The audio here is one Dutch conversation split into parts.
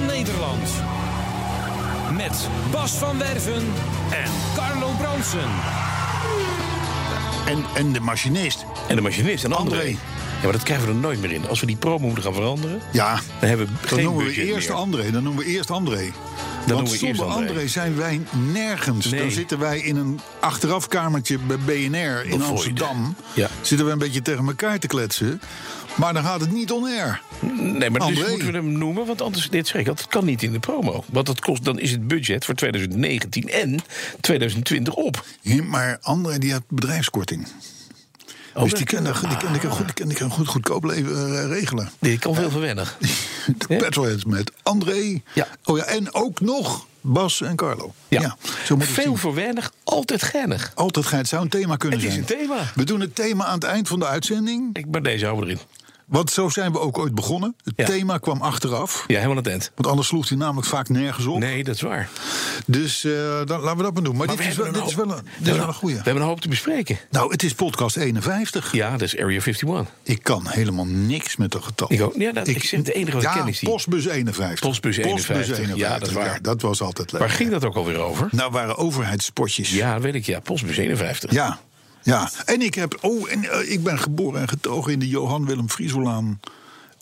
Van Nederland. Met Bas van Werven en Carlo Bronsen. En, en de machinist. En de machinist en André. André. Ja, maar dat krijgen we er nooit meer in. Als we die promo moeten gaan veranderen, Ja, dan hebben we dan geen noemen we eerst meer. André. Dan noemen we eerst André. Noemen Want zonder André. André. zijn wij nergens. Nee. Dan zitten wij in een achterafkamertje bij BNR in. Amsterdam. Ja. Zitten we een beetje tegen elkaar te kletsen. Maar dan gaat het niet on air. Nee, maar dus André. moeten we hem noemen, want anders dit zeg ik, dat kan niet in de promo. Want dat kost, dan is het budget voor 2019 en 2020 op. Ja, Maar André die had bedrijfskorting. Oh, dus die kan, die, kan, die, kan goed, die, kan, die kan goed goedkoop leven, eh, regelen. Ik kan veel verwennig. De petrolheads met André. Ja. Oh ja, en ook nog Bas en Carlo. Ja, zo moet het veel weinig, altijd geinig. Altijd gaat het zou een thema kunnen Het is zijn. een thema. We doen het thema aan het eind van de uitzending. Ik, maar deze we erin. Want zo zijn we ook ooit begonnen. Het Ja. thema kwam achteraf. Ja, helemaal aan het eind. Want anders sloeg hij namelijk vaak nergens op. Nee, dat is waar. Dus eh, dan, laten we dat maar doen. Maar, Maar dit, is wel, dit is een wel een, dit is wel een goeie. We hebben een hoop te bespreken. Nou, het is podcast 51. Ja, dat is Area 51. Ik kan helemaal niks met dat getal. Ik ook. Ja, dat- ik zeg het enige wat ik ja, ken is die. Postbus 51. Postbus 51. Ja, dat is waar. Ja, dat was altijd leuk. Waar ging dat ook alweer over? Nou, waren overheidspotjes. Ja, weet ik. Ja, Postbus 51. Ja, ja. En ik heb. Oh, en eh, ik ben geboren en getogen in de Johan Willem Frieselaan.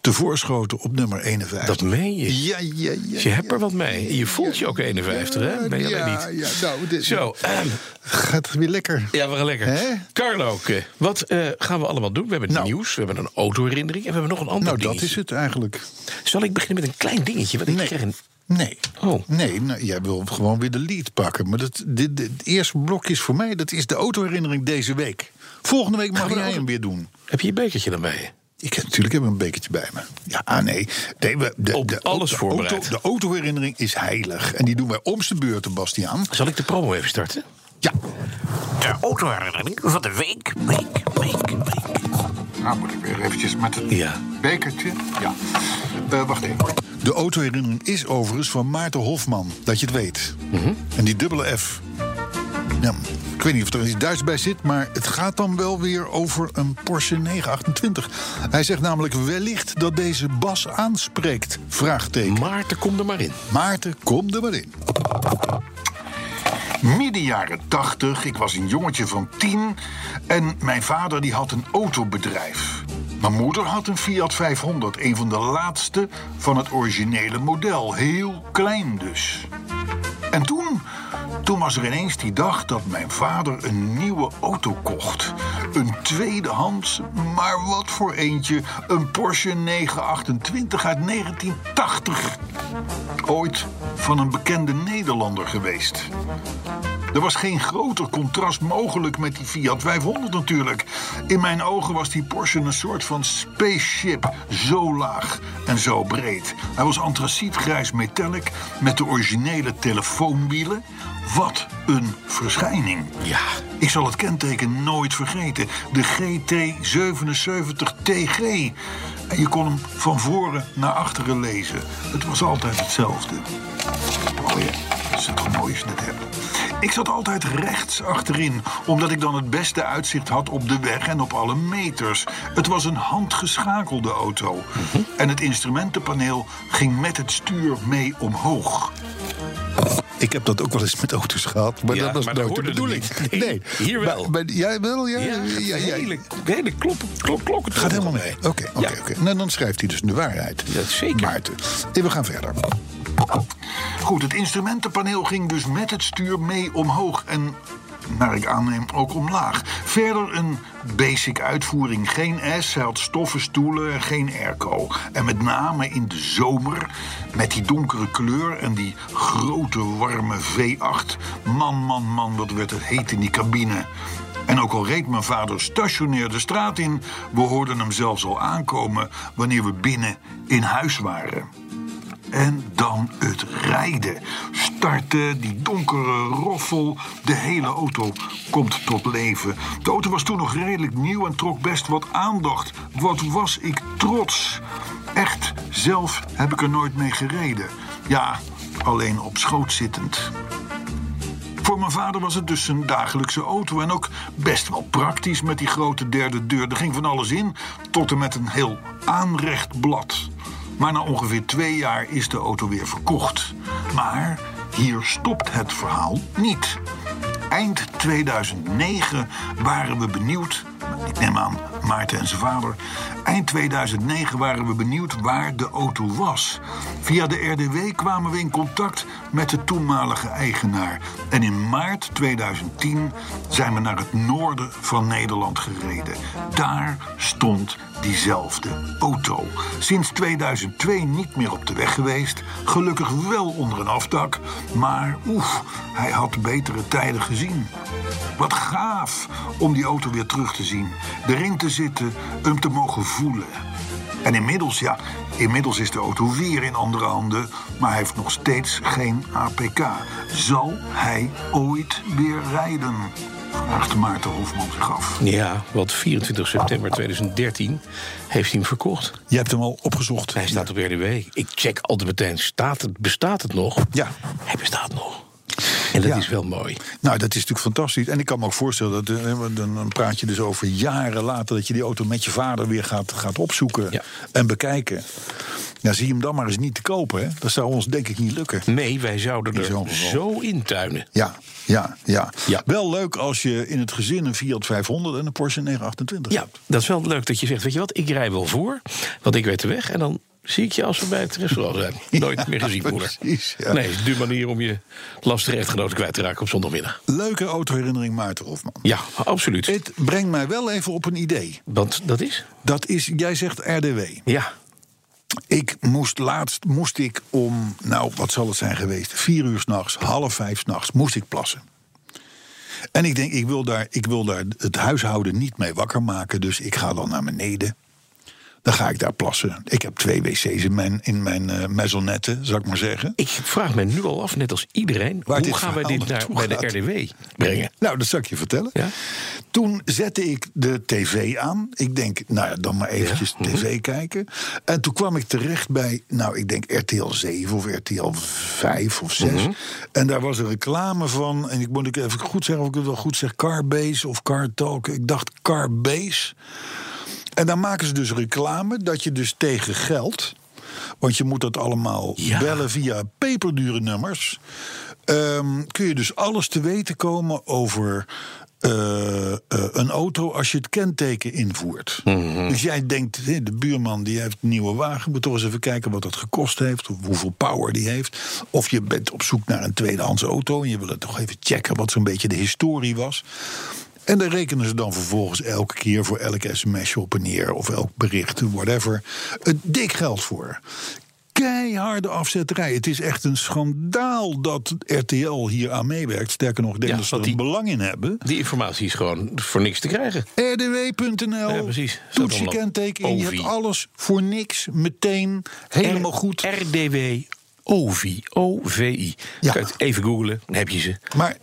Te voorschoten op nummer 51. Dat meen je. Ja, ja, ja. Dus je hebt er wat mee. Je voelt je ook 51, hè? Ben je alleen niet. Ja, nou, dit, Zo, ehm, gaat weer lekker. ja, we gaan lekker. Hè? Carlo, eh, wat eh, gaan we allemaal doen? We hebben het Nou. nieuws, we hebben een autoherinnering en we hebben nog een ander Nou, dat is het eigenlijk. Zal ik beginnen met een klein dingetje? Want ik kreeg een... Nee. Oh. Nee, nou, jij wil gewoon weer de lead pakken. Maar dat, dit, dit, het eerste blokje is voor mij, dat is de autoherinnering deze week. Volgende week mag jij auto- hem weer doen. Heb je je bekertje dan bij je? Ik heb natuurlijk heb een bekertje bij me. Ja, ah, nee. nee we, de, Op de, alles de voorbereid. Auto, de autoherinnering is heilig. En die doen wij om de beurt, Bastiaan. Zal ik de promo even starten? Ja. De autoherinnering van de week, week, week, week. Nou moet ik weer eventjes met het Ja. bekertje. Ja. Eh, wacht even. De autoherinnering is overigens van Maarten Hofman. Dat je het weet. Mhm. En die dubbele F. Ja, ik weet niet of er iets Duits bij zit, maar het gaat dan wel weer over een Porsche 928. Hij zegt namelijk wellicht dat deze Bas aanspreekt. Vraagteken. Maarten, kom er maar in. Maarten, kom er maar in. Midden jaren 80, ik was een jongetje van 10 en mijn vader die had een autobedrijf. Mijn moeder had een Fiat 500, een van de laatste van het originele model. Heel klein dus. En toen, toen was er ineens die dag dat mijn vader een nieuwe auto kocht. Een tweedehands, maar wat voor eentje. Een Porsche 928 uit 1980 ooit van een bekende Nederlander geweest. Er was geen groter contrast mogelijk met die Fiat 500 natuurlijk. In mijn ogen was die Porsche een soort van spaceship. Zo laag en zo breed. Hij was antracietgrijs metallic met de originele telefoonwielen. Wat een verschijning. Ja. Ik zal het kenteken nooit vergeten. De GT77 TG. En je kon hem van voren naar achteren lezen. Het was altijd hetzelfde. Oh ja, dat is toch mooi als je het hebt. Ik zat altijd rechts achterin, omdat ik dan het beste uitzicht had op de weg en op alle meters. Het was een handgeschakelde auto. En het instrumentenpaneel ging met het stuur mee omhoog. Ik heb dat ook wel eens met auto's gehad, maar Ja, dat was maar nooit de bedoeling. het niet. Nee, hier wel. Maar, maar jij wel? Ja, Ja, ja, ja, hele, hele klop, klop, klokken. Gaat helemaal mee. Oké, oké, Ja. oké. Nou, dan schrijft hij dus de waarheid. Ja, zeker. Maarten. En we gaan verder. Goed, het instrumentenpaneel ging dus met het stuur mee omhoog. En naar ik aanneem ook omlaag. Verder een basic uitvoering. Geen S, hij had stoffen stoelen en geen airco. En met name in de zomer, met die donkere kleur en die grote warme V8. Man, man, man, wat werd het heet in die cabine. En ook al reed mijn vader stationair de straat in, we hoorden hem zelfs al aankomen wanneer we binnen in huis waren. En dan het rijden. Starten, die donkere roffel. De hele auto komt tot leven. De auto was toen nog redelijk nieuw en trok best wat aandacht. Wat was ik trots. Echt, zelf heb ik er nooit mee gereden. Ja, alleen op schoot zittend. Voor mijn vader was het dus een dagelijkse auto en ook best wel praktisch met die grote derde deur. Er ging van alles in, tot en met een heel aanrecht blad. Maar na ongeveer twee jaar is de auto weer verkocht. Maar hier stopt het verhaal niet. Eind 2009 waren we benieuwd, ik neem aan Maarten en zijn vader. Eind 2009 waren we benieuwd waar de auto was. Via de RDW kwamen we in contact met de toenmalige eigenaar. En in maart 2010 zijn we naar het noorden van Nederland gereden. Daar stond diezelfde auto. Sinds 2002 niet meer op de weg geweest. Gelukkig wel onder een afdak. Maar oef, hij had betere tijden gezien. Wat gaaf om die auto weer terug te zien. Erin te zitten, hem te mogen voelen. En inmiddels, ja, inmiddels is de auto weer in andere handen, maar hij heeft nog steeds geen APK. Zal hij ooit weer rijden? Vraagt Maarten Hofman zich af. Ja, want 24 september 2013 heeft hij hem verkocht. Je hebt hem al opgezocht. Hij staat op RDW. Ik check altijd meteen, staat het, bestaat het nog? Ja. Hij bestaat nog. En dat Ja. is wel mooi. Nou, dat is natuurlijk fantastisch. En ik kan me ook voorstellen dat eh, dan, praat je dus over jaren later dat je die auto met je vader weer gaat, gaat opzoeken Ja. en bekijken. Ja, zie je hem dan maar eens niet te kopen. Hè? Dat zou ons denk ik niet lukken. Nee, wij zouden In er geval. zo intuinen. Ja, ja, ja, Ja. Wel leuk als je in het gezin een Fiat 500 en een Porsche 928 Ja, hebt. dat is wel leuk dat je zegt, weet je wat, ik rij wel voor, want ik weet de weg. En dan zie ik je als we bij het restaurant zijn. Nooit meer gezien, moeder. precies, ja. Nee, de manier om je lastige echtgenoten kwijt te raken op zondagmiddag. Leuke autoherinnering Maarten Hofman. Ja, absoluut. Het brengt mij wel even op een idee. Want dat is? Dat is, jij zegt RDW. Ja. Ik moest laatst, moest ik om, nou wat zal het zijn geweest, vier uur s'nachts, half vijf s'nachts, moest ik plassen. En ik denk, ik wil, daar, ik wil daar het huishouden niet mee wakker maken, dus ik ga dan naar beneden. Dan ga ik daar plassen. Ik heb twee wc's in mijn, in mijn eh, maisonnette, zou ik maar zeggen. Ik vraag me nu al af, net als iedereen, Waar hoe gaan wij dit naar, bij de. RDW brengen? Nou, dat zal ik je vertellen. Ja? Toen zette ik de tv aan. Ik denk, nou ja, dan maar eventjes Ja, mhm. tv kijken. En toen kwam ik terecht bij, nou, ik denk RTL 7 of RTL 5 of 6. Mhm. En daar was een reclame van. En ik moet ik even goed zeggen of ik het wel goed zeg. Carbase of Car Talk. Ik dacht Carbase. En dan maken ze dus reclame dat je dus tegen geld... want je moet dat allemaal Ja. bellen via peperdure nummers... ehm, kun je dus alles te weten komen over... eh, eh, een auto als je het kenteken invoert. Dus jij denkt, hé, de buurman die heeft een nieuwe wagen... moet toch eens even kijken wat dat gekost heeft... of hoeveel power die heeft. Of je bent op zoek naar een tweedehands auto... en je wil het toch even checken wat zo'n beetje de historie was... En daar rekenen ze dan vervolgens elke keer voor elk sms'je op en neer... of elk bericht, whatever, een dik geld voor. Keiharde afzetterij. Het is echt een schandaal dat RTL hier aan meewerkt. Sterker nog, ik denk Ja, dat ze er die- belang in hebben. Die informatie is gewoon voor niks te krijgen. rdw.nl, Ja, precies. toets je kenteken in. Je hebt alles voor niks, meteen, helemaal R- goed. RDW OVI. O-V-I. Ja. Even googlen, dan heb je ze. Maar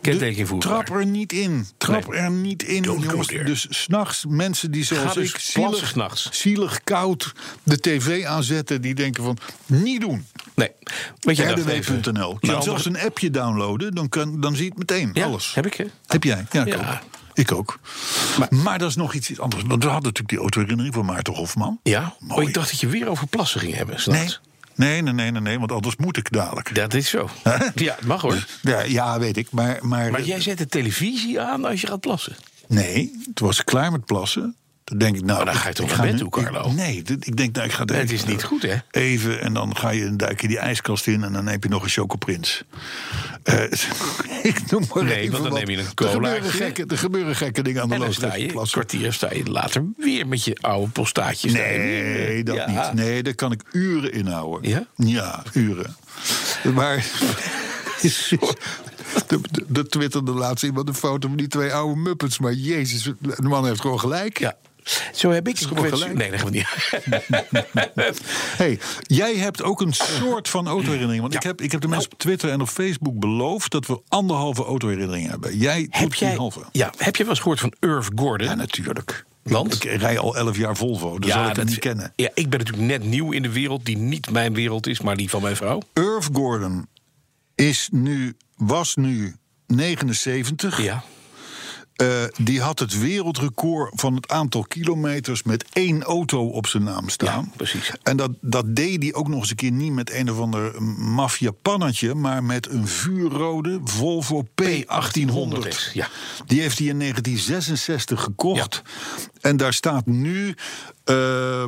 trap er niet in. Trap Nee. er niet in. Jongens. Dus s'nachts mensen die zoals Ga dus ik zielig, s'nachts. zielig koud de tv aanzetten... die denken van, niet doen. Nee. Rdw.nl. Je kan anders- zelfs een appje downloaden, dan, kan, dan zie je het meteen. Ja, alles. heb ik, hè? Heb jij? Ja, ik Ja. ook. Ik ook. Maar, dat is nog iets anders. Want we hadden natuurlijk die autoherinnering van Maarten Hofman. Ja? Mooi. Oh, ik dacht dat je weer over plassen ging hebben. Nee. Nee, nee, nee, nee, nee, want anders moet ik dadelijk. Dat is zo. Ja, mag hoor. Ja, ja weet ik. Maar, maar, Maar jij zet de televisie aan als je gaat plassen. nee, toen was ik klaar met plassen. Dan denk ik, nou, Maar dan ik- ga je toch naar bed toe, Carlo? ik- nee, ik denk, nou, ik ga Het is niet goed, hè? Even en dan ga je duik je die ijskast in en dan heb je nog een chocoprins. Eh, ik noem maar Nee, even want dan neem je een er gebeuren, gekke, er gebeuren gekke dingen aan de En dan loosdreef sta je, kwartier sta je later weer met je oude postaatjes. Nee, dat ja. niet. Nee, daar kan ik uren inhouden. Ja? Ja, uren. Maar De, de, de twitterde laatst iemand een foto van die twee oude muppets. Maar jezus, de man heeft gewoon gelijk. Ja. Zo heb ik een kwestie- gelijk. Nee, dat gaan we niet. Hey, jij hebt ook een soort van autoherinnering. Want Ja. ik, heb, ik heb de mensen op Twitter en op Facebook beloofd... dat we anderhalve autoherinnering hebben. Jij heb, doet die jij, halve. ja, heb je wel eens gehoord van Irv Gordon? Ja, natuurlijk. Want? Ik rij al elf jaar Volvo, dus zal ik hem niet kennen. Ja, ik ben natuurlijk net nieuw in de wereld, die niet mijn wereld is, maar die van mijn vrouw. Irv Gordon is nu, was nu 79. Ja. Eh, die had het wereldrecord van het aantal kilometers met één auto op zijn naam staan. Ja, precies. En dat, dat deed hij ook nog eens een keer niet met een of ander maffia-pannetje, maar met een vuurrode Volvo P1800. Ja. Die heeft hij in 1966 gekocht. En daar staat nu eh,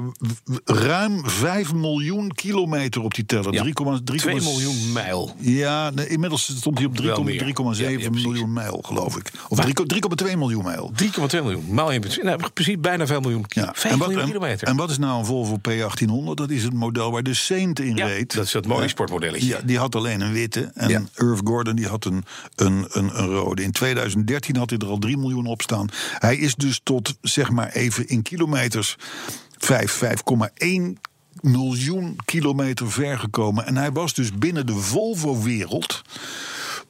ruim 5 miljoen kilometer op die teller. Ja. 3,3 2 miljoen mijl. Ja, nee, inmiddels stond hij op 3,7 Wel meer. Ja, ja, precies. miljoen mijl, geloof ik. Of 3,2 miljoen mijl. 3,2 miljoen. Maal je nou, precies bijna 5 miljoen, ki- Ja. 5 En, wat, miljoen en, kilometer. en wat is nou een Volvo P1800? Dat is het model waar de Saint in Ja, reed. dat is dat mooie Ja. sportmodelletje. Ja, die had alleen een witte. En Ja. Irv Gordon die had een, een, een, een rode. In 2013 had hij er al 3 miljoen op staan. Hij is dus tot, zeg maar even in kilometers, 5, 5,1 miljoen kilometer ver gekomen. En hij was dus binnen de Volvo-wereld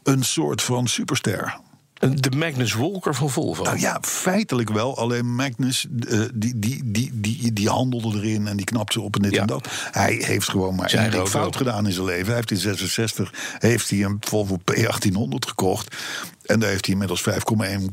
een soort van superster. De Magnus Walker van Volvo. Nou ja, feitelijk wel. Alleen Magnus, eh, die, die, die, die, die handelde erin en die knapte op en dit Ja. en dat. Hij heeft gewoon maar Zijn één ding fout gedaan in zijn leven. Hij heeft in 66 heeft hij een Volvo P1800 gekocht. En daar heeft hij inmiddels 5,1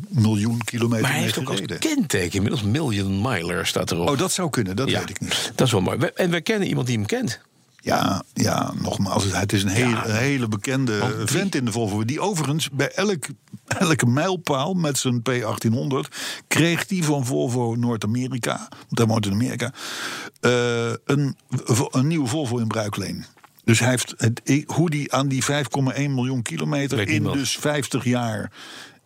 miljoen kilometer maar hij heeft ook als kenteken inmiddels Million Miler staat erop. Oh, dat zou kunnen, dat ja, weet ik niet. Dat is wel mooi. En we kennen iemand die hem kent. Ja, ja, nogmaals, het is een hele, een hele bekende Want vent in de Volvo. Die overigens bij elk, elke mijlpaal met zijn P1800... kreeg die van Volvo Noord-Amerika, want hij woont in Amerika... eh, een, een nieuwe Volvo in bruikleen. Dus hij heeft het, hoe die aan die 5,1 miljoen kilometer in dus 50 jaar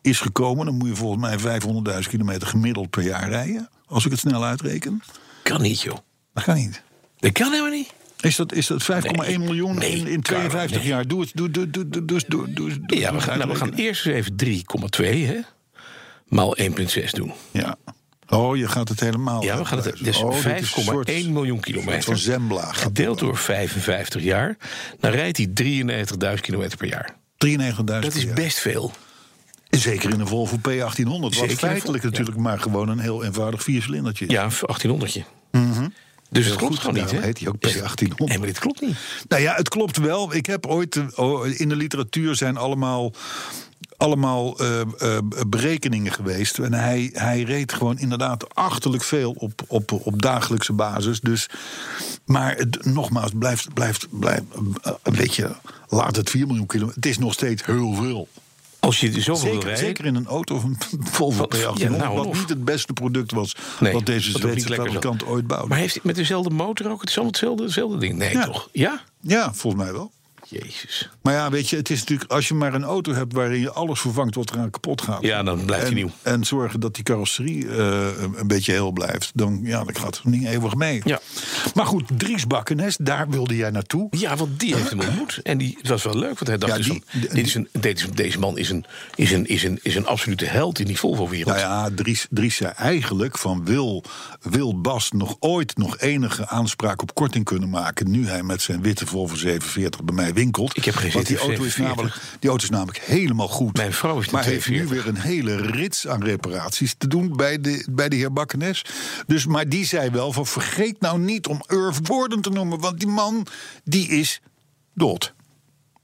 is gekomen... dan moet je volgens mij 500.000 kilometer gemiddeld per jaar rijden. Als ik het snel uitreken. Kan niet, joh. Dat kan niet. Dat kan helemaal niet. Is dat, is dat 5,1 Nee, miljoen nee, in, in Carlo, 52 nee. jaar? Doe het, doe, doe, doe, doe, doe, doe, doe, doe, Ja, we gaan, nou, we gaan eerst eens even 3,2 hè? maal 1,6 doen. Ja. Oh, je gaat het helemaal. Ja, we gaan het. Dus Oh, dit is een 5,1 soort- miljoen kilometer. van Zembla. Gedeeld door 55 jaar. Dan rijdt hij 93.000 kilometer per jaar. wel. 93.000 Dat is best veel. Zeker in een Volvo P1800. Wat feitelijk natuurlijk maar gewoon een heel eenvoudig viercilindertje. Ja, een 1800je. Dus het klopt gewoon niet, hè? heet hij ook Is- P1800. Nee, maar dit klopt niet. Nou ja, het klopt wel. Ik heb ooit. oh, in de literatuur zijn allemaal. Allemaal eh, eh, berekeningen geweest. En hij, hij reed gewoon inderdaad achterlijk veel op, op, op dagelijkse basis. Dus, maar het, nogmaals, blijft, blijft, blijft eh, een beetje. Laat het 4 miljoen kilometer. Het is nog steeds heel veel. Als je zoveel Zeker, rijden... zeker in een auto of een Volvo Wat- P1800. ja, nou, wat of. niet het beste product was. Nee, wat deze Zweedse fabrikant ooit bouwde. Maar heeft hij met dezelfde motor ook? Het is allemaal hetzelfde, hetzelfde ding. Nee, Ja. toch? Ja? Ja, volgens mij wel. Jezus. Maar ja, weet je, het is natuurlijk als je maar een auto hebt waarin je alles vervangt wat eraan kapot gaat. Ja, dan blijft hij nieuw. En zorgen dat die carrosserie eh, een beetje heel blijft. Dan, ja, dan gaat het niet eeuwig mee. Ja. Maar goed, Dries Bakkenes, daar wilde jij naartoe. Ja, want die heeft hem ontmoet. En die, het was wel leuk, want hij dacht Ja, dus van, dit is een, dit is, deze man is een, is, een, is, een, is een absolute held in die Volvo-wereld. Nou ja, Dries, Dries zei eigenlijk van wil, wil Bas nog ooit nog enige aanspraak op korting kunnen maken... nu hij met zijn witte Volvo 47 bij mij Ik heb geen Want die auto, is 47. namelijk, die auto is namelijk helemaal goed. Mijn vrouw is Maar heeft nu 42. weer een hele rits aan reparaties te doen bij de, bij de heer Bakkenes. Dus, maar die zei wel van vergeet nou niet om Irv Gordon te noemen... want die man, die is dood.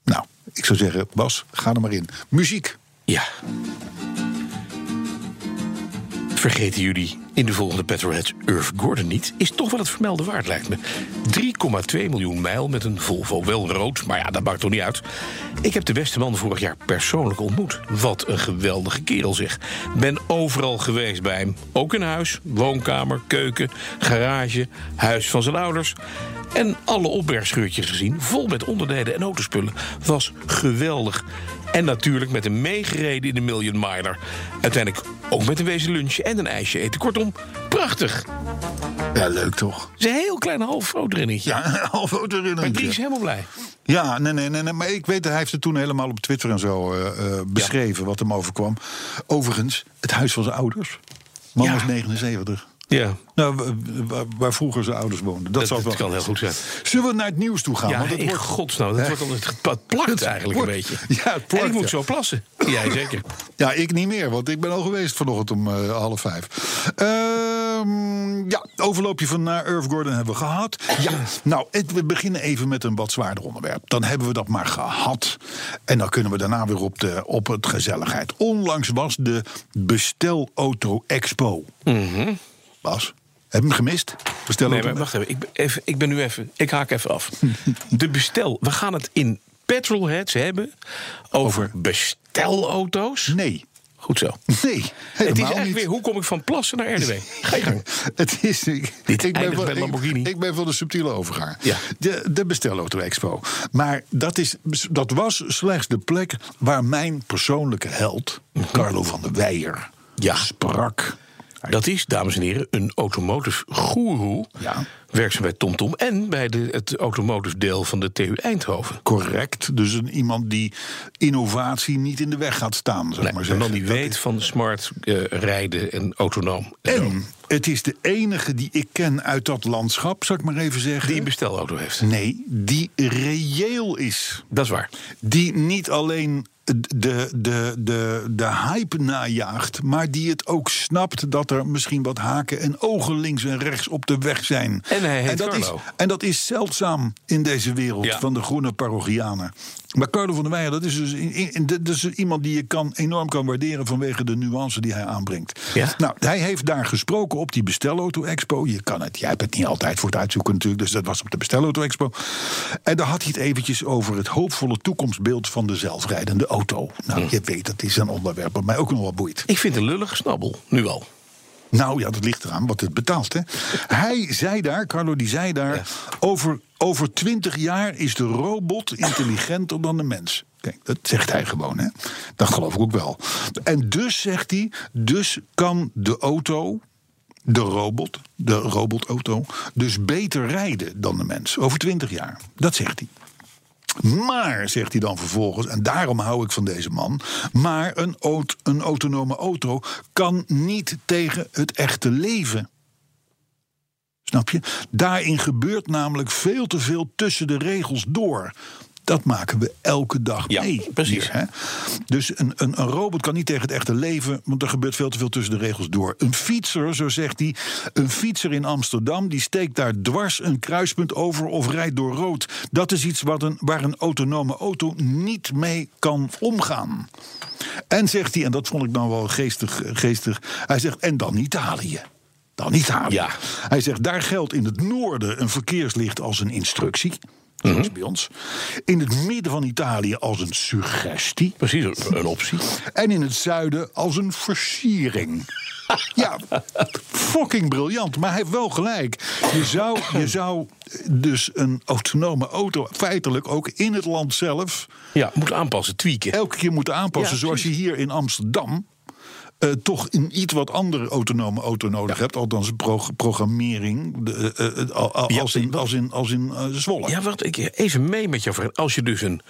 Nou, ik zou zeggen, Bas, ga er maar in. Muziek. Ja. Vergeten jullie in de volgende Petrolheads Irv Gordon niet? Is toch wel het vermelden waard, lijkt me. 3,2 miljoen mijl met een Volvo. Wel rood, maar ja, dat maakt toch niet uit. Ik heb de beste man vorig jaar persoonlijk ontmoet. Wat een geweldige kerel zeg. Ben overal geweest bij hem. Ook in huis, woonkamer, keuken, garage, huis van zijn ouders. En alle opbergscheurtjes gezien, vol met onderdelen en autospullen. Was geweldig. En natuurlijk met hem meegereden in de Million Miler. Uiteindelijk ook met een wezen lunchen en een ijsje eten. Kortom, prachtig. Ja, leuk toch? Het is een heel klein half fototrinnetje. Ja, een half erin. Maar Dries is helemaal blij. Ja, nee, nee, nee, nee. Maar ik weet, hij heeft het toen helemaal op Twitter en zo eh, eh, beschreven wat hem overkwam. Overigens, het huis van zijn ouders. Man Ja. was 79. Ja, Nou, waar, vroeger zijn ouders woonden. Dat, wel kan heel goed zijn. Zullen we naar het nieuws toe gaan? Ja, Want het in wordt, godsnaam. Dat wordt al, het, plakt eigenlijk een beetje. Ja, het plakt, en ik moet zo plassen. Jij zeker. Ja, ik niet meer, want ik ben al geweest vanochtend om eh, half vijf. Ehm, ja, overloopje van naar Irv Gordon hebben we gehad. Ja, nou, het- we beginnen even met een wat zwaarder onderwerp. Dan hebben we dat maar gehad. En dan kunnen we daarna weer op, de, op het gezelligheid. Onlangs was de Bestelauto Expo. Bas, heb je hem gemist? Mhm. Nee, maar wacht even. Ik ben, even. ik ben nu even. Ik haak even af. De bestel. We gaan het in Petrolheads hebben over bestelauto's. Nee, Goed zo. nee, Het is eigenlijk niet. weer hoe kom ik van plassen naar RDW? Ga je gang. Het is. Ik, Dit ik, ben van, Lamborghini. Ik, ik ben van de subtiele overgang. Ja. De, de Bestelauto Expo. Maar dat, is, dat was slechts de plek waar mijn persoonlijke held, Carlo van der Weijer, Mhm. Ja. sprak. Dat is, dames en heren, een automotive goeroe. Ja. Werkzaam bij TomTom en bij de, het automotive deel van de TU Eindhoven. Correct. Dus een, iemand die innovatie niet in de weg gaat staan. Zeg Nee, maar zeggen. man die weet van smart eh, rijden en autonoom. En. En het is de enige die ik ken uit dat landschap, zou ik maar even zeggen. die een bestelauto heeft. Nee, die reëel is. Dat is waar. die niet alleen de, de, de, de hype najaagt, maar die het ook snapt dat er misschien wat haken en ogen links en rechts op de weg zijn. En hij heet dat Carlo. Is, en dat is zeldzaam in deze wereld Ja. van de groene parochianen. Maar Carlo van der Weijer, dat is dus in- in- dat is iemand die je kan, enorm kan waarderen vanwege de nuance die hij aanbrengt. Ja? Nou, hij heeft daar gesproken op die Bestelauto Expo. Je kan het, jij hebt het niet altijd voor het uitzoeken natuurlijk, dus dat was op de Bestelauto Expo. En daar had hij het eventjes over het hoopvolle toekomstbeeld van de zelfrijdende auto. Nou, je weet, dat is een onderwerp wat mij ook nog wel boeit. Ik vind een lullige snabbel, nu al. Nou ja, dat ligt eraan wat het betaalt. Hè. Hij zei daar, Carlo die zei daar, over, over 20 jaar is de robot intelligenter dan de mens. Kijk, dat zegt hij gewoon, hè. Dat geloof ik ook wel. En dus zegt hij, dus kan de auto, de robot, de robotauto, dus beter rijden dan de mens. Over 20 jaar. Dat zegt hij. Maar, zegt hij dan vervolgens, en daarom hou ik van deze man. Maar een, een autonome auto kan niet tegen het echte leven. Snap je? Daarin gebeurt namelijk veel te veel tussen de regels door. Dat maken we elke dag Ja, mee. precies. hier, hè? Dus een, een, een robot kan niet tegen het echte leven, want er gebeurt veel te veel tussen de regels door. Een fietser, zo zegt hij, een fietser in Amsterdam, die steekt daar dwars een kruispunt over of rijdt door rood. Dat is iets wat een, waar een autonome auto niet mee kan omgaan. En zegt hij, en dat vond ik nou wel geestig, geestig hij zegt, en dan Italië. Dan Italië. Ja. Hij zegt, daar geldt in het noorden een verkeerslicht als een instructie. Zoals bij ons. In het midden van Italië als een suggestie. Precies, een- optie. En in het zuiden als een versiering. Ja, fucking briljant. Maar hij heeft wel gelijk. Je zou, je zou dus een autonome auto feitelijk ook in het land zelf Ja, moet aanpassen, tweaken. elke keer moeten aanpassen. Ja, zoals je hier in Amsterdam eh, toch een iets wat andere autonome auto nodig hebt. Althans, pro- programmering. De, eh, eh, als in, als in, als in Zwolle. Ja, wacht, ik even mee met jou. Fred. Als je dus een,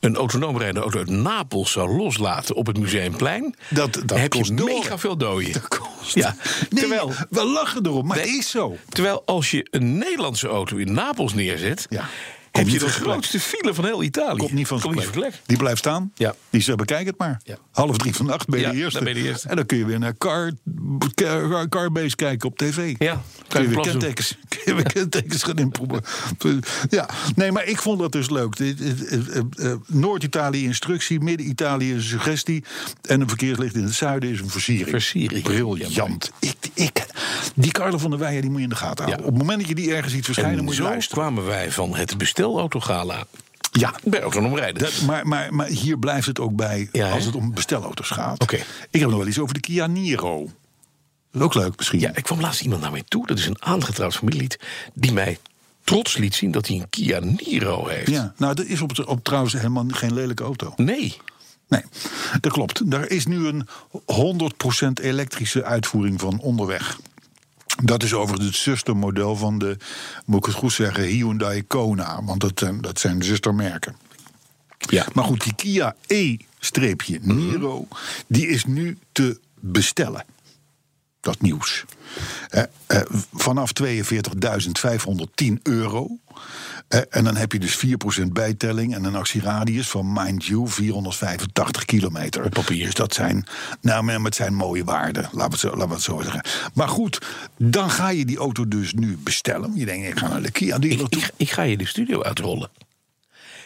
een autonoom rijdende auto uit Napels zou loslaten op het Museumplein... Dat- dat heb je kost door. mega veel dooien. kost. Ja, Nee, terwijl, we lachen erom, maar Nee. het is zo. terwijl als je een Nederlandse auto in Napels neerzet... Ja. Heb je de van grootste file van heel Italië. Komt niet van zijn plek. van plek. Die blijft staan. Ja. Die zegt, bekijk het maar. Ja. Half drie ben Ja, de eerste. dan ben je de eerste. En dan kun je weer naar Car, car, Carbase kijken op tv. Ja, Kun je weer kentekens, kun je weer kentekens gaan inproeven. Ja, nee, maar ik vond dat dus leuk. Eh, eh, eh, Noord-Italië instructie, Midden-Italië een suggestie... en een verkeerslicht in het zuiden is een versiering. Versiering. Briljant. Ik, ik, die Carlo van der Weijer die moet je in de gaten houden. Op het moment dat je die ergens ziet verschijnen, En moet je zo luisteren. kwamen wij van het bestelauto-gala Ja, bij autonoom rijden. Dat, maar, maar, maar hier blijft het ook bij Ja, als het om bestelauto's gaat. Oké. Ik heb nog wel iets over de Kia Niro. Dat is ook leuk misschien. Ja, ik kwam laatst iemand naar mij toe. Dat is een aangetrouwd familielid. Die mij trots liet zien dat hij een Kia Niro heeft. Ja, nou, dat is op, op trouwens helemaal geen lelijke auto. Nee. Nee, dat klopt. Daar is nu een 100% elektrische uitvoering van onderweg. Dat is overigens het zustermodel van de, moet ik het goed zeggen, Hyundai Kona. Want dat, zijn- dat zijn zustermerken. Ja. Maar goed, die Kia E-Niro, die is nu te bestellen. Dat nieuws. Eh, eh, vanaf 42.510 euro. Eh, en dan heb je dus 4% bijtelling en een actieradius van, mind you, 485 kilometer. Op papier. Dus dat zijn, nou, maar het zijn mooie waarden, laten we, het zo, laten we het zo zeggen. Maar goed, dan ga je die auto dus nu bestellen. Je denkt, ik ga naar de Kia Ik, ik, ik ga je de studio uitrollen.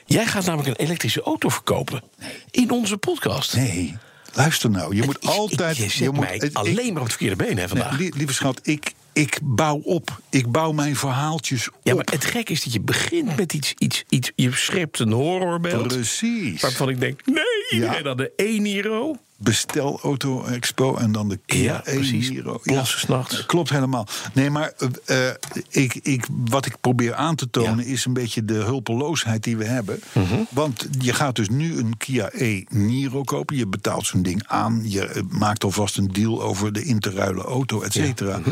Jij gaat namelijk een elektrische auto verkopen. In onze podcast. Nee, luister nou. Je moet Ik- altijd... Je moet, mij alleen maar op het verkeerde been hè, vandaag. Nee, lieve schat, ik, ik bouw op. Ik bouw mijn verhaaltjes ja, op. maar het gek is dat je begint met iets... iets, iets je schept een horrorbeeld. Precies. Waarvan ik denk, nee, iedereen had de E-Niro. Bestel Auto Expo en dan de Kia Ja, precies. Plassen 's nachts. Klopt helemaal. Nee, maar eh, eh, ik, ik, wat ik probeer aan te tonen is een beetje de hulpeloosheid die we hebben. Mhm. Want je gaat dus nu een Kia E-Niro kopen. Je betaalt zo'n ding aan. Je eh, maakt alvast een deal over de in te ruilen auto, et cetera. Mhm.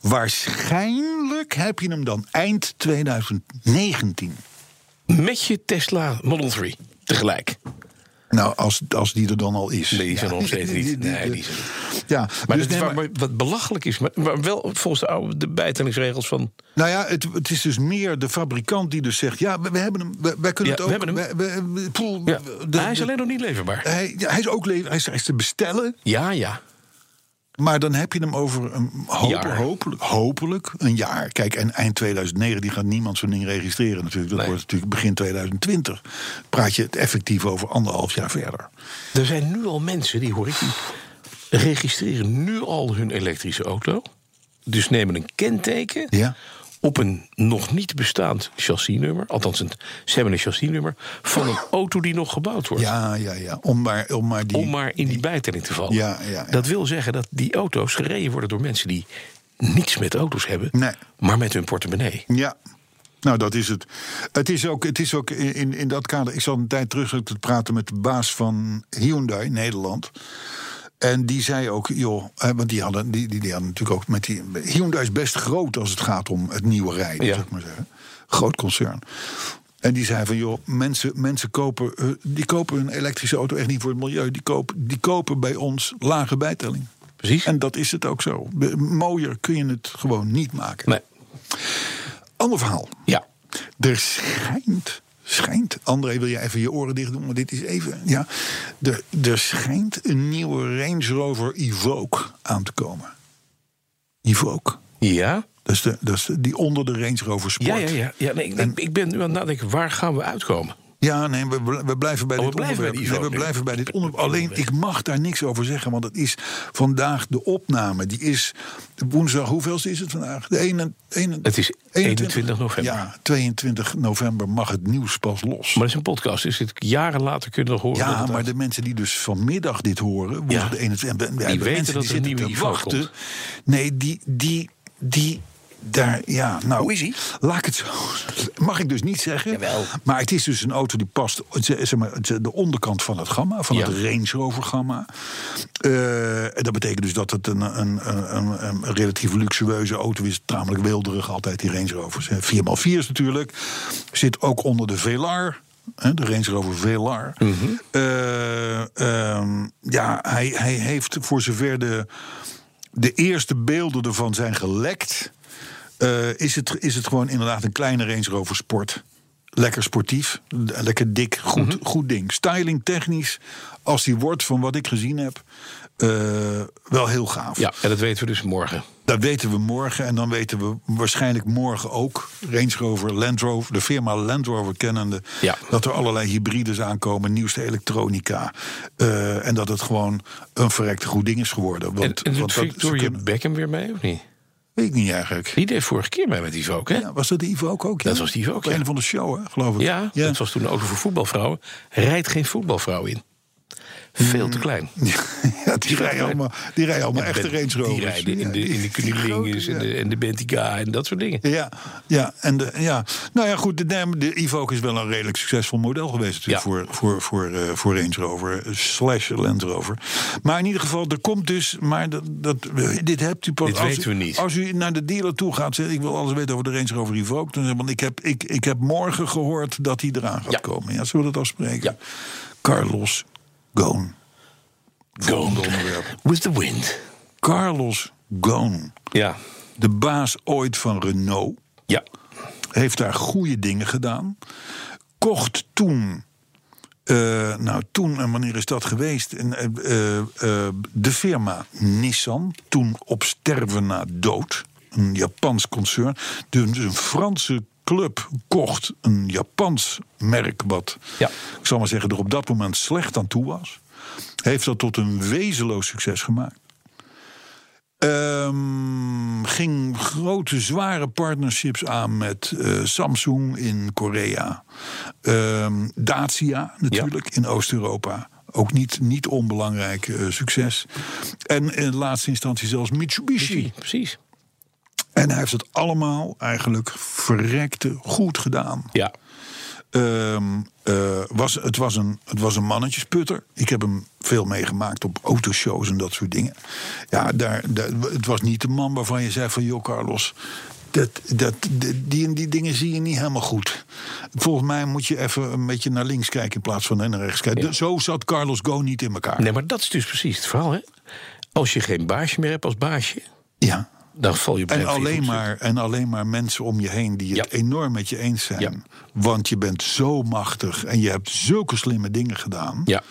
Waarschijnlijk heb je hem dan eind 2019. Met je Tesla Model 3 tegelijk. Nou, als, als die er dan al is. Nee, die Ja. er nog steeds niet. Die- Nee, die- Ja, Maar, dus is nee, waar- maar wat belachelijk is, maar, maar wel volgens de, oude, de bijtellingsregels van... Nou ja, het, het is dus meer de fabrikant die dus zegt... ja, we, we hebben hem, we- wij kunnen Ja, het ook... we hebben we- poel, Ja, de- hij is alleen nog niet leverbaar. hij, ja, hij is ook hij is, hij is te bestellen, Ja, ja. Maar dan heb je hem over een hoop- hopelijk, hopelijk een jaar. Kijk, en eind 2009 die gaat niemand zo'n ding registreren natuurlijk. Dat Nee. wordt natuurlijk begin 2020. Praat je het effectief over anderhalf jaar verder. Er zijn nu al mensen, die hoor ik, die registreren nu al hun elektrische auto. Dus nemen een kenteken Ja. Op een nog niet bestaand chassisnummer. Althans, een, ze hebben een chassisnummer van een auto die nog gebouwd wordt. Ja, ja, ja. Om maar, om maar die... Om maar in die bijtelling te vallen. Ja, ja, ja. Dat wil zeggen dat die auto's gereden worden door mensen die niets met auto's hebben, Nee. maar met hun portemonnee. Ja. Nou, dat is het. Het is ook, het is ook in, in dat kader. Ik zat een tijd terug te praten met de baas van Hyundai Nederland. En die zei ook, joh, want die hadden, die, die, die hadden natuurlijk ook met die. Hyundai is best groot als het gaat om het nieuwe rijden, Ja. zeg maar zeggen. Groot concern. En die zei van, joh, mensen, mensen kopen, eh, die kopen een elektrische auto echt niet voor het milieu. Die kopen, die kopen bij ons lage bijtelling. Precies. En dat is het ook zo. Mooier kun je het gewoon niet maken. Nee. Ander verhaal. Ja. Er schijnt, schijnt, André wil je even je oren dicht doen, maar dit is even, ja. Er, er schijnt een nieuwe Range Rover Evoque aan te komen. Evoque. Ja? Dat is, de, dat is de- die onder de Range Rover Sport. Ja, ja, ja. ja nee, ik, En- ik ben nu aan het nadenken, waar gaan we uitkomen? Ja, nee, we, we blijven bij Oh, we dit blijven onderwerp. die Nee, we blijven bij dit onderwerp. Alleen, ik mag daar niks over zeggen, want het is vandaag de opname. Die is woensdag, hoeveel is het vandaag? De ene, ene, Het is 21 november. Ja, 22 november mag het nieuws pas los. Maar dat is een podcast, dus dit jaren later kunnen nog horen. Ja, het maar de mensen die dus vanmiddag dit horen, woensdag Ja. de 21, en de weten mensen dat die er zitten te wachten. komt. Nee, die, die, die, daar, ja, nou. Hoe is hij? Laat ik het zo. Mag ik dus niet zeggen. Jawel. Maar het is dus een auto die past, zeg maar, de onderkant van het gamma, van Ja. het Range Rover gamma. Eh, en dat betekent dus dat het een, een, een, een, relatief luxueuze auto is. Tamelijk wilderig altijd, die Range Rovers. hè. 4x4's natuurlijk. Zit ook onder de Velar. hè, De Range Rover Velar. Mhm. Eh, ehm, ja, hij, hij heeft voor zover de, de eerste beelden ervan zijn gelekt. Eh, is, het, is het gewoon inderdaad een kleine Range Rover Sport. Lekker sportief, lekker dik, goed, Mhm. goed ding. Styling technisch, als die wordt van wat ik gezien heb, eh, wel heel gaaf. Ja, en dat weten we dus morgen. Dat weten we morgen en dan weten we waarschijnlijk morgen ook Range Rover, Land Rover, de firma Land Rover kennende, Ja. dat er allerlei hybrides aankomen, nieuwste elektronica eh, en dat het gewoon een verrekte goed ding is geworden. En, Want, en doet want Victoria kunnen- Beckham weer mee, of niet? Weet ik niet eigenlijk. Die deed vorige keer mee met die Vogue, hè? Ja, was dat de Ivo ook? ook ja? Dat was Ivo ook, Op ja. Een van de show, hè, geloof ik. Ja, dat was toen auto voor voetbalvrouwen. Rijdt geen voetbalvrouw in. Veel te klein. Ja, die rijden allemaal, die rijden allemaal echte Range Rovers. Die rijden in de, in de en de, en de Bentica en dat soort dingen. Ja, ja, en de, ja. Nou ja, goed, de, de Evoque is wel een redelijk succesvol model geweest natuurlijk Ja. voor, voor, voor, eh, voor Range Rover slash Land Rover. Maar in ieder geval, er komt dus, maar dat, dat, dit hebt u pas Dit als, weten we u- niet. Als u naar de dealer toe gaat, zegt ik wil alles weten over de Range Rover Evoque. Dan zeg, want ik heb, ik, ik heb morgen gehoord dat hij eraan gaat Ja. komen. Ja, zullen we dat afspreken? Ja. Carlos Ghosn. Volgende Go onderwerp. with the wind. Carlos Ghosn, Ja, de baas ooit van Renault ja. heeft daar goede dingen gedaan. Kocht toen, eh, nou toen en wanneer is dat geweest? Eh, eh, eh, de firma Nissan, toen op sterven na dood. Een Japans concern. Dus een Franse club kocht een Japans merk wat, Ja. ik zal maar zeggen, er op dat moment slecht aan toe was. Heeft dat tot een wezenloos succes gemaakt. Ehm, ging grote, zware partnerships aan met eh, Samsung in Korea. Ehm, Dacia natuurlijk in Oost-Europa. Ook niet, niet onbelangrijk eh, succes. En in laatste instantie zelfs Mitsubishi. Precies. precies. En hij heeft het allemaal eigenlijk verrekte goed gedaan. Ja. Ehm, eh, was, het, was een, het was een mannetjesputter. Ik heb hem veel meegemaakt op autoshows en dat soort dingen. Ja, daar, daar, het was niet de man waarvan je zei van... joh, Carlos, dat, dat, die, die, die dingen zie je niet helemaal goed. Volgens mij moet je even een beetje naar links kijken... in plaats van naar rechts kijken. Ja. Zo zat Carlos Go niet in elkaar. Nee, maar dat is dus precies het verhaal, hè? Als je geen baasje meer hebt als baasje, Ja. Dan val je op En alleen, maar, en alleen maar mensen om je heen die het Ja. enorm met je eens zijn. Ja. Want je bent zo machtig en je hebt zulke slimme dingen gedaan. Ja.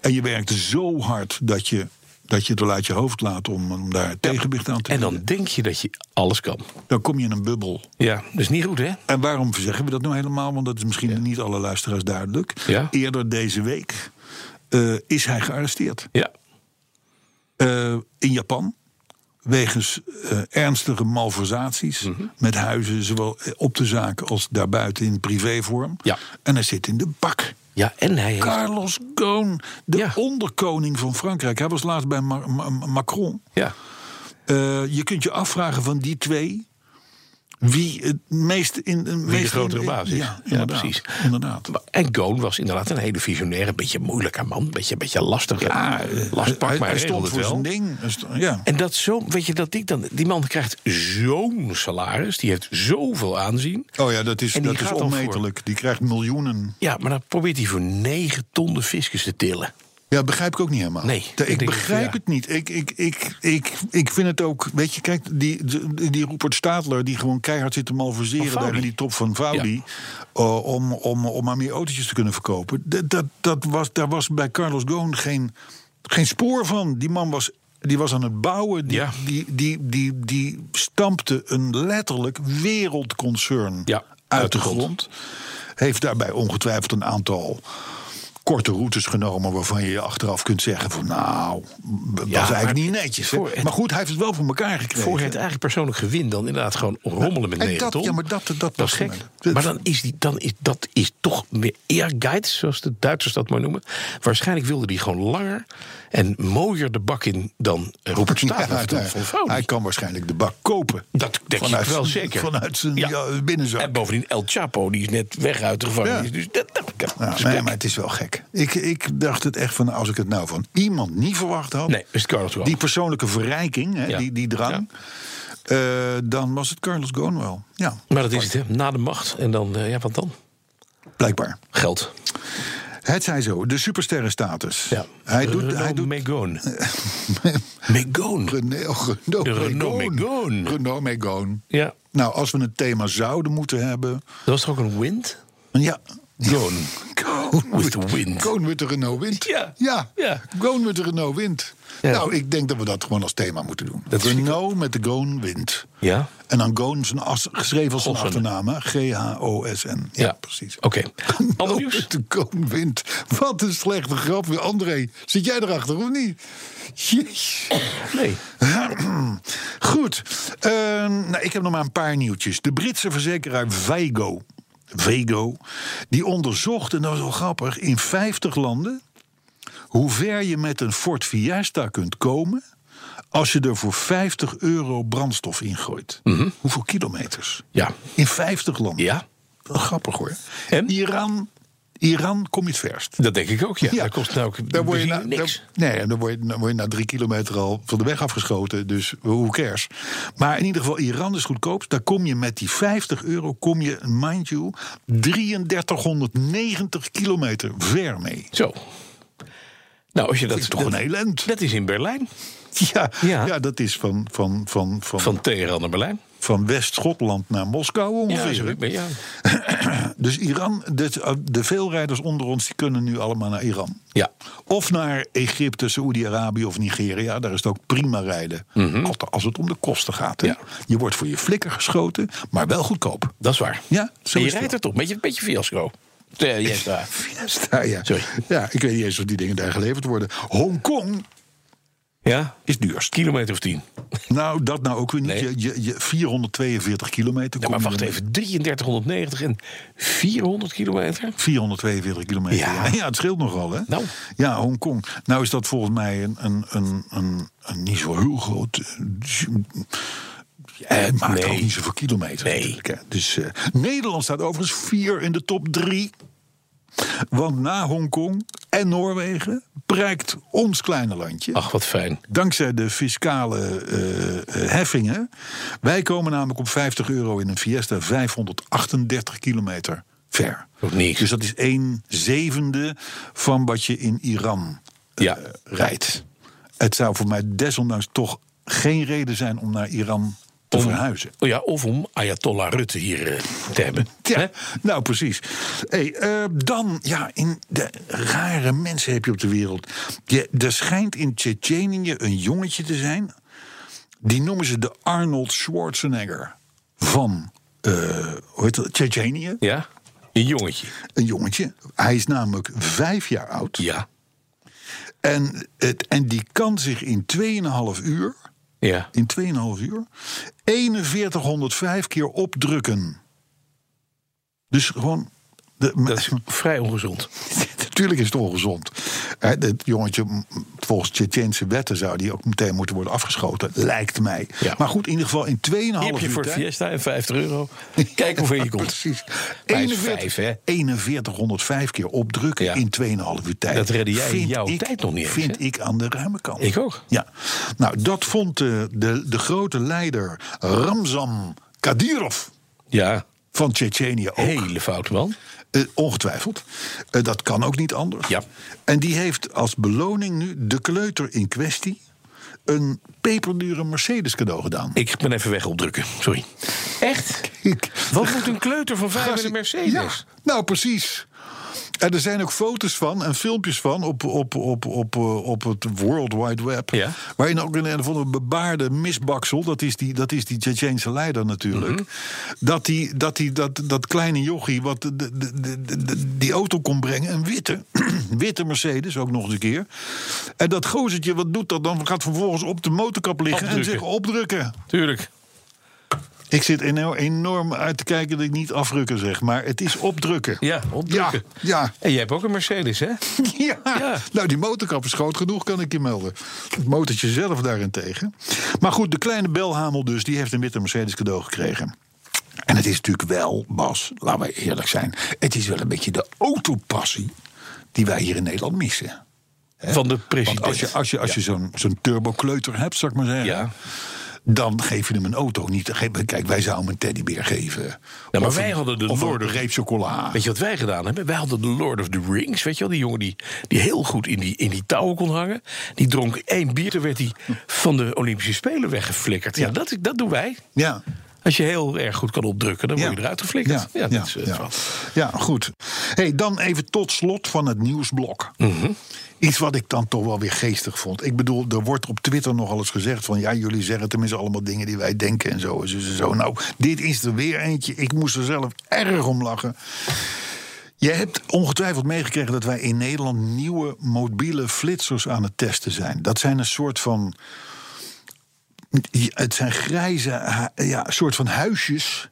En je werkt zo hard dat je, dat je het wel uit je hoofd laat om, om daar tegenwicht aan te En bieden. dan denk je dat je alles kan. Dan kom je in een bubbel. Ja, dat is niet goed, hè? En waarom zeggen we dat nou helemaal? Want dat is misschien niet alle luisteraars duidelijk. Eerder deze week eh, is hij gearresteerd. Ja. Eh, in Japan. Wegens eh, ernstige malversaties Mhm. met huizen, zowel op de zaak als daarbuiten in privévorm. Ja. En hij zit in de bak. Ja, en hij heeft... Carlos Ghosn, de Ja. onderkoning van Frankrijk. Hij was laatst bij Ma- Ma- Macron. Ja. Eh, je kunt je afvragen van die twee. Wie het meest in de, meest grotere in- baas is. Ja, precies. Inderdaad. En Goon was inderdaad een hele visionair, een beetje moeilijke man. Een beetje, beetje lastig. Ja, lastpak, hij, maar hij stond voor zijn wel. ding. Ja. En dat zo, weet je, dat ik dan, die man krijgt zo'n salaris, die heeft zoveel aanzien. Oh ja, dat is, dat is voor- onmetelijk. Die krijgt miljoenen. Ja, maar dan probeert hij voor 9 ton de fiscus te tillen. Ja, begrijp ik ook niet helemaal. Nee, ik, begrijp het, ja. het niet. Ik, ik, ik, ik, ik vind het ook. Weet je, kijk, die, die, die Rupert Stadler die gewoon keihard zit te malverseren daar in die top van Vaudi. eh, om, om, om maar meer autootjes te kunnen verkopen. Dat, dat, dat was, daar was bij Carlos Ghosn geen, geen spoor van. Die man was. Die was aan het bouwen. Die, Ja. die, die, die, die stampte een letterlijk wereldconcern Ja, uit de grond. Heeft daarbij ongetwijfeld een aantal korte routes genomen waarvan je je achteraf kunt zeggen van nou, was Ja, eigenlijk maar niet netjes. het- maar goed, hij heeft het wel voor elkaar gekregen. Voor het eigenlijk persoonlijk gewin dan inderdaad gewoon rommelen met En 9 dat- ton. ja, maar dat- dat dat was is gek. Dat- Maar dan is, die, dan is dat is toch meer Ehrgeiz, zoals de Duitsers dat maar noemen. Waarschijnlijk wilde hij gewoon langer en mooier de bak in dan Ja, van hij, van Vaudi. hij kan waarschijnlijk de bak kopen. Dat denk Vanuit ik wel zeker. Vanuit zijn Ja. ja, binnenzak. En bovendien El Chapo, die is net weg uit de gevangenis. Ja. Dus dat, dat, dat Ja, is nee, maar het is wel gek. Ik, ik dacht het echt van, als ik het nou van iemand niet verwacht had... Nee, is het die persoonlijke verrijking, hè, die, die drang... eh, dan was het Carlos Ghosn wel. Ja, Maar dat is het, hè. Na de macht. En dan, eh, ja, wat dan? blijkbaar. Geld. Het zij zo, de supersterrenstatus. Ja. Hij doet, Renault hij doet Megane. Megane. Renault, Renault, Megane. Ja. Nou, als we een thema zouden moeten hebben... Dat was toch ook een wind? Ja, Gone. Go With the wind. Go met de Renault Wind. Ja. Ja, Ja. Go met de Renault Wind. Ja. Nou, ik denk dat we dat gewoon als thema moeten doen. Dat Renault met de Goon Wind. Ja. En dan Goon zijn as, geschreven als Gossen. achternaam. G-H-O-S-N. Ja, Ja. precies. Oké. Ander Renault nieuws? de Goon Wind. Wat een slechte grap. weer. André, zit jij erachter of niet? Jeez. Nee. Goed. Eh, nou, ik heb nog maar een paar nieuwtjes. De Britse verzekeraar Vigo, Vigo die onderzocht, en dat was wel grappig, in 50 landen hoe ver je met een Ford Fiesta kunt komen als je er voor 50 euro brandstof ingooit. Hoeveel kilometers? Ja. In 50 landen. Ja, grappig hoor. En? Iran, Iran kom je het verst. dat denk ik ook. Ja. Dat kost nou ook Daar word je na, niks. daar- nee, dan word, je, dan word je na drie kilometer al van de weg afgeschoten. Dus hoe cares? Maar in ieder geval, Iran is goedkoop. Daar kom je met die 50 euro, kom je, mind you, 3390 kilometer ver mee. Zo. Nou, als je dat... Dat is toch dat, een heel eind? dat is in Berlijn. Ja, Ja. ja. dat is van, van, van, van, Van Teheran naar Berlijn. van West-Schotland naar Moskou ongeveer. Ja, ja. Dus Iran, de, de veelrijders onder ons, die kunnen nu allemaal naar Iran. Ja. Of naar Egypte, Saoedi-Arabië of Nigeria. Daar is het ook prima rijden. Altijd Als het om de kosten gaat. Mhm. Ja. Je wordt voor je flikker geschoten, maar wel goedkoop. Dat is waar. Ja, zo je rijdt er toch. Beetje, beetje fiasco. Yes, daar. Fiesta, ja. Sorry. ja, ik weet niet eens of die dingen daar geleverd worden. Hongkong Ja? is duurst. Kilometer of tien. Nou, dat nou ook weer niet. Nee. Je, je, je 442 kilometer. Ja, kom maar wacht even. 3390 en 400 kilometer? 442 kilometer. Ja. Ja. het scheelt nogal, hè? Nou. Ja, Hongkong. Nou is dat volgens mij een, een, een, een, een niet zo heel groot... eh, Ja, het maakt Nee. ook niet zoveel kilometer. Nee. Dus eh, Nederland staat overigens vier in de top drie. Want na Hongkong en Noorwegen prijkt ons kleine landje. Ach, wat fijn. Dankzij de fiscale eh, eh, heffingen. Wij komen namelijk op 50 euro in een Fiesta 538 kilometer ver. Niks. Dus dat is een zevende van wat je in Iran eh, Ja. rijdt. Het zou voor mij desondanks toch geen reden zijn om naar Iran te verhuizen. Oh ja, of om Ayatollah Rutte hier eh, te hebben. Ja, nou precies. Hey, eh, dan, ja, in de rare mensen heb je op de wereld. Je, er schijnt in Tsjetsjenië een jongetje te zijn. Die noemen ze de Arnold Schwarzenegger van, eh hoe heet dat, Tsjetsjenië. Ja? Een jongetje. Een jongetje. Hij is namelijk vijf jaar oud. Ja. En, het, en die kan zich in 2,5 uur, Ja. in 2,5 uur, 4105 keer opdrukken. Dus gewoon... De, Dat is vrij ongezond. Natuurlijk is het ongezond. Hè, Het jongetje, volgens Tsjetsjense wetten zou die ook meteen moeten worden afgeschoten. Lijkt mij. Ja. Maar goed, in ieder geval in 2,5 Hier heb je uur voor tijd- Fiesta en 50 euro. Kijk hoe ver je komt. Precies. Hij is vijf, hè? 4105 keer opdrukken Ja. in 2,5 uur tijd. Dat redde jij in Vind jouw ik- tijd nog niet eens, Vind ik aan de ruime kant. Ik ook. Ja. Nou, dat vond de, de, de grote leider Ramzan Kadyrov Ja, van Tsjetsjenië ook. hele foute man. Eh, ongetwijfeld. Eh, dat kan ook niet anders. Ja. En die heeft als beloning nu de kleuter in kwestie een peperdure Mercedes cadeau gedaan. Ik ben even weg opdrukken. Sorry. Echt? Wat moet een kleuter van vijf in een Mercedes? Ja, nou precies. En er zijn ook foto's van en filmpjes van op, op, op, op, eh, op het World Wide Web. Ja. Waarin ook een van een bebaarde misbaksel, dat is die, dat is die Tsjetsjense leider natuurlijk. Mhm. Dat, die, dat, die, dat, dat kleine jochie wat de, de, de, die auto kon brengen, een witte, witte Mercedes ook nog eens een keer. En dat gozertje, wat doet dat dan? Gaat vervolgens op de motorkap liggen en zich opdrukken. Tuurlijk. Ik zit eno- enorm uit te kijken dat ik niet afdrukken zeg, maar het is opdrukken. Ja, opdrukken. Ja, ja. En jij hebt ook een Mercedes, hè? Ja. Ja. nou die motorkap is groot genoeg, kan ik je melden. Het motortje zelf daarentegen. Maar goed, de kleine belhamel dus, die heeft een witte Mercedes cadeau gekregen. En het is natuurlijk wel, Bas, laten we eerlijk zijn... het is wel een beetje de autopassie die wij hier in Nederland missen. Van de president. Want als je, als je, als je zo'n zo'n turbokleuter hebt, zou ik maar zeggen... Ja. Dan geef je hem een auto niet. Kijk, wij zouden hem een teddybeer geven. maar Of wij een- hadden de of Lord een of- reep chocola. Weet je wat wij gedaan hebben? Wij hadden de Lord of the Rings, weet je wel? Die jongen die, die heel goed in die, in die touwen kon hangen. Die dronk één bier, toen werd hij van de Olympische Spelen weggeflikkerd. Ja, dat, dat doen wij. Ja, Als je heel erg goed kan opdrukken, dan word je eruit geflikkerd. Ja, dat is, eh, ja. goed. Hey, dan even tot slot van het nieuwsblok. Mhm. Iets wat ik dan toch wel weer geestig vond. Ik bedoel, er wordt op Twitter nogal eens gezegd van... ja, jullie zeggen tenminste allemaal dingen die wij denken en zo. en zo, en zo. Nou, dit is er weer eentje. Ik moest er zelf erg om lachen. Je hebt ongetwijfeld meegekregen dat wij in Nederland... nieuwe mobiele flitsers aan het testen zijn. Dat zijn een soort van... Het zijn grijze, ja, soort van huisjes...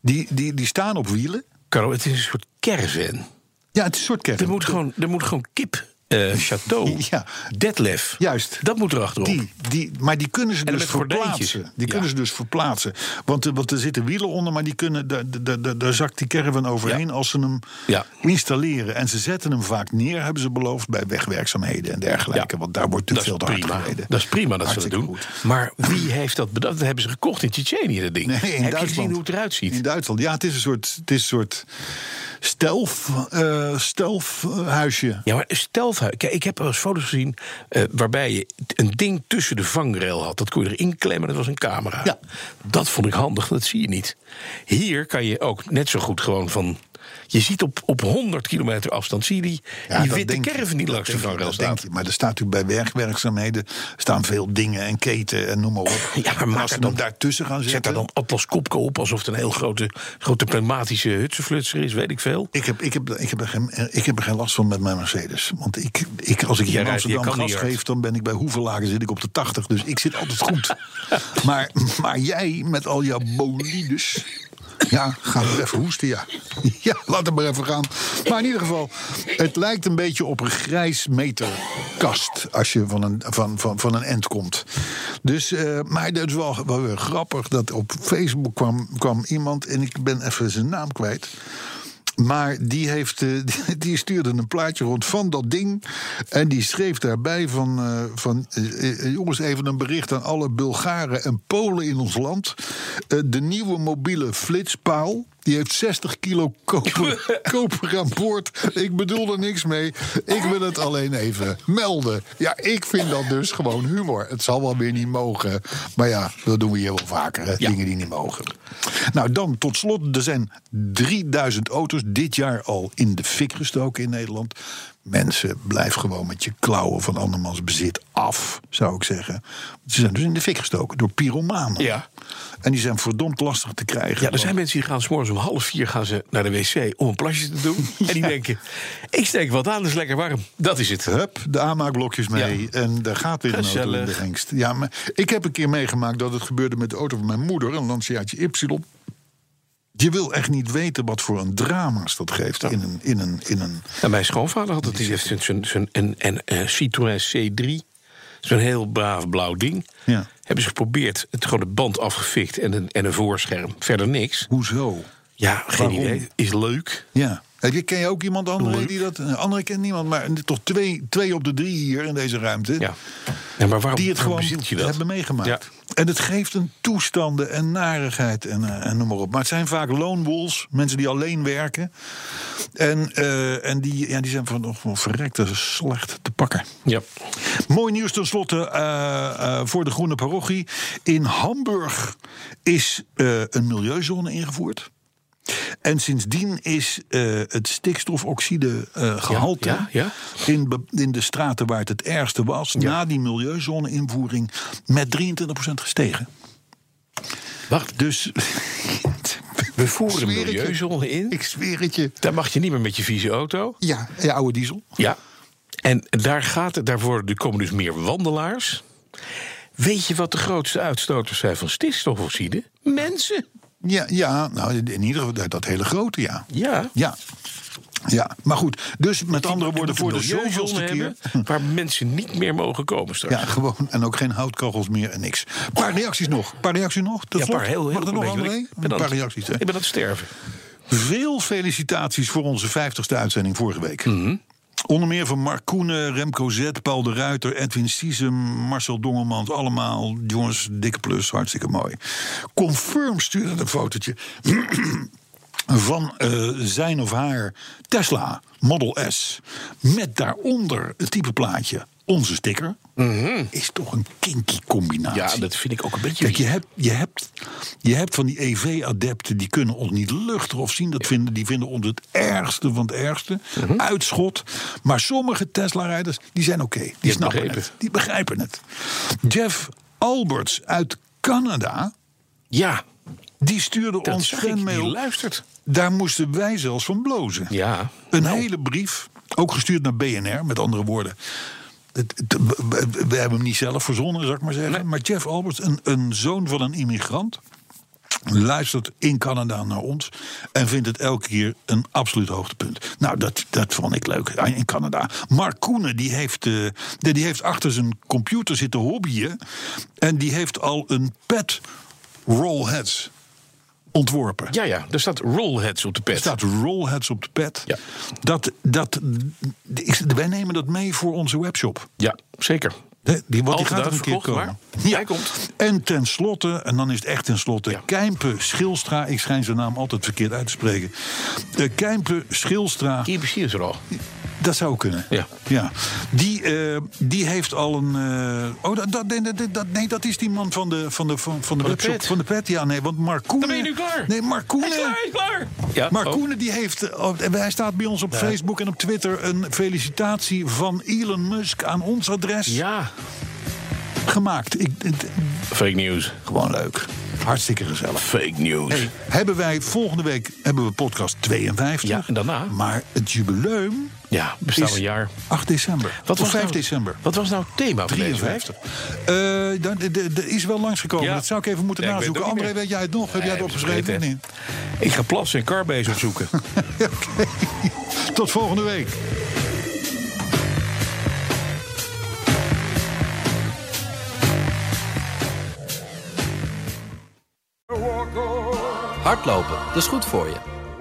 Die, die, die staan op wielen. Carlo, het is een soort caravan. Ja, het is een soort kerk. Er moet gewoon, er moet gewoon kip eh, Chateau, Ja. Detlef. Juist. Dat moet erachterop. Die, die, maar die kunnen ze En dus verplaatsen. Die Ja. kunnen ze dus verplaatsen. Want, er- want er zitten wielen onder, maar die kunnen, daar, daar, daar, zakt die caravan overheen Ja. als ze hem Ja. installeren. En ze zetten hem vaak neer, hebben ze beloofd, bij wegwerkzaamheden en dergelijke. Want daar wordt is veel te hard prima. gereden. Dat is prima dat ze dat doen. goed. Maar wie heeft dat bedacht? Dat hebben ze gekocht in Tsjetsjenië, dat ding. Nee, in Heb je gezien hoe het eruit ziet? In Duitsland, ja, het is een soort, het is een soort stealth, eh stealth eh, huisje. Ja, maar een stelfhuis. Kijk, ik heb wel eens foto's gezien eh, waarbij je een ding tussen de vangrail had. Dat kon je erin klemmen, dat was een camera. Ja. Dat vond ik handig, dat zie je niet. Hier kan je ook net zo goed gewoon van... Je ziet op, op 100 kilometer afstand, zie je die, Ja, die dat witte caravan die langs de vangrail dat denk staat. je. Maar er staat natuurlijk bij werkwerkzaamheden staan veel dingen en keten en noem maar op. Ja, maar maak als ze er dan- daartussen gaan Zet zetten... daar dan Atlas op, alsof het een heel grote, grote pneumatische hutsenflutser is, weet ik veel. Ik heb, ik, heb, ik, heb er geen, ik heb er geen last van met mijn Mercedes. Want ik, ik, als ik hier in Amsterdam gas geef, dan ben ik bij hoeveel lagen zit ik op de 80. Dus ik zit altijd goed. maar, maar jij met al jouw bolides. Ja, ga maar even hoesten, ja. Ja, laat het maar even gaan. Maar in ieder geval, het lijkt een beetje op een grijs meterkast... als je van een, van, van, van een end komt. Dus, eh, maar dat is wel, wel weer grappig dat op Facebook kwam, kwam iemand... en ik ben even zijn naam kwijt... Maar die, heeft, eh, die, stuurde een plaatje rond van dat ding. En die schreef daarbij van... eh, van eh, jongens, even een bericht aan alle Bulgaren en Polen in ons land. De nieuwe mobiele flitspaal... die heeft 60 kilo koper, koper aan boord. Ik bedoel er niks mee. Ik wil het alleen even melden. Ja, ik vind dat dus gewoon humor. Het zal wel weer niet mogen. Maar ja, dat doen we hier wel vaker. Hè? Dingen die niet mogen. Nou, dan tot slot. Er zijn 3000 auto's dit jaar al in de fik gestoken in Nederland. Mensen, blijf gewoon met je klauwen van andermans bezit af, zou ik zeggen. Ze zijn dus in de fik gestoken door pyromanen. Ja. En die zijn verdomd lastig te krijgen. Ja, er zijn mensen die gaan s'morgens om half vier gaan ze naar de wc om een plasje te doen. En die denken, ik steek wat aan, dat is lekker warm. Dat is het. Hup, de aanmaakblokjes mee. Ja. En daar gaat weer een auto in de Gezellig. hengst. Ja, maar ik heb een keer meegemaakt dat het gebeurde met de auto van mijn moeder. Een Lanciaatje Y. Je wil echt niet weten wat voor een drama's dat geeft in een... In een, in een En mijn schoonvader had het. Die heeft zo'n- zo'n een, een, een Citroën C3. Zo'n heel braaf blauw ding. Ja. Hebben ze geprobeerd. Het gewoon de band afgefikt en een, en een voorscherm. Verder niks. hoezo? Ja, geen Waarom? idee. Is leuk. Ja. Heb je, ken je ook iemand andere die dat... Andere kent niemand, maar toch twee, twee op de drie hier in deze ruimte... Ja. ja maar waarom, die het waarom gewoon je dat? hebben meegemaakt. Ja. En het geeft een toestanden en narigheid en, eh, en noem maar op. Maar het zijn vaak lone wolves, mensen die alleen werken. En, eh, en die, ja, die zijn van nog wel verrekte slecht te pakken. Ja. Mooi nieuws tenslotte eh, voor de Groene Parochie. In Hamburg is een milieuzone ingevoerd. En sindsdien is eh, het stikstofoxidegehalte ja, ja. In, in de straten waar het het ergste was, na die milieuzone-invoering, met 23% gestegen. Wacht, Dus we voeren een milieuzone in. ik zweer het je. Daar mag je niet meer met je vieze auto. Ja, je oude diesel. Ja. En daar, gaat het, daar worden, er komen dus meer wandelaars. Weet je wat de grootste uitstoters zijn van stikstofoxide? Mensen. Ja, ja nou in ieder geval dat, dat hele grote, ja. Ja. Ja. Ja, maar goed. Dus met andere woorden, voor de zoveelste keer. hebben Waar mensen niet meer mogen komen straks. Ja, gewoon. En ook geen houtkachels meer en niks. Een paar reacties nog. Een paar reacties nog. Tot Ja, slot. paar heel, heel Mag er nog ben Een paar reacties. Hè? Ik ben aan het sterven. Veel felicitaties voor onze 50ste uitzending vorige week. Mhm. Onder meer van Mark Koenen, Remco Z, Paul de Ruiter, Edwin Siesem, Marcel Dongelmans. Allemaal jongens, dikke plus, hartstikke mooi. Confirm stuurde een fotootje van eh, zijn of haar Tesla Model S. Met daaronder het type plaatje. Onze sticker. Is toch een kinky combinatie. Mhm. Ja, dat vind ik ook een beetje. Kijk, je hebt, je, hebt, je hebt van die EV-adepten die kunnen ons niet luchten of zien. Dat vinden, die vinden ons het ergste van het ergste. Mhm. Uitschot. Maar sommige Tesla-rijders die zijn oké. Die, snappen het. Die begrijpen het. Jeff Alberts uit Canada. Ja, Die stuurde dat ons ik. Die luistert. Daar moesten wij zelfs van blozen. Ja. Een hele brief, ook gestuurd naar BNR, met andere woorden. We, hebben hem niet zelf verzonnen, zou ik maar zeggen. Maar Jeff Alberts, een, een zoon van een immigrant. luistert in Canada naar ons en vindt het elke keer een absoluut hoogtepunt. Nou, dat, dat vond ik leuk in Canada. Mark Koenen, die heeft, eh, die die heeft achter zijn computer zitten hobbyen en die heeft al een pet rollheads ontworpen. Ja, ja, er staat rollheads op de pet. Er staat rollheads op de pet. Ja. Dat, dat, wij nemen dat mee voor onze webshop. Ja, zeker. Die, want die gaat er een keer komen. hij komt. En tenslotte, en dan is het echt tenslotte, Ja. Kijmpe Schilstra. Ik schijn zijn naam altijd verkeerd uit te spreken. Uh, Kijmpe Schilstra, precies is er al. Dat zou kunnen. Ja. ja. Die, eh, die heeft al een. eh, oh, dat, dat, nee, dat, nee, dat is die man van de, van de, van, van de webshop. pet. Van de pet, ja, nee, want Mark Koenen. ben je nu klaar. Nee, Mark Koenen. Hij is klaar, hij is klaar. Ja, Mark oh. Koenen die heeft, oh, hij staat bij ons op Facebook en op Twitter een felicitatie van Elon Musk aan ons adres Ja, gemaakt. Ik, het- fake news. gewoon leuk. Hartstikke gezellig. Fake news. Hebben wij volgende week hebben we podcast 52. Ja, en daarna? Maar het jubileum Ja, bestaan een jaar. 8 december. Wat of 5 nou, december. Wat was nou het thema van deze 53. Eh, dat- de- de- Er is wel langsgekomen. Ja. Dat zou ik even moeten Ja, nazoeken. André, meer. weet jij het nog? Heb jij het opgeschreven? of vergeten. niet? Ik ga plassen en Carbase opzoeken. Oké. Tot volgende week. Hardlopen, dat is goed voor je.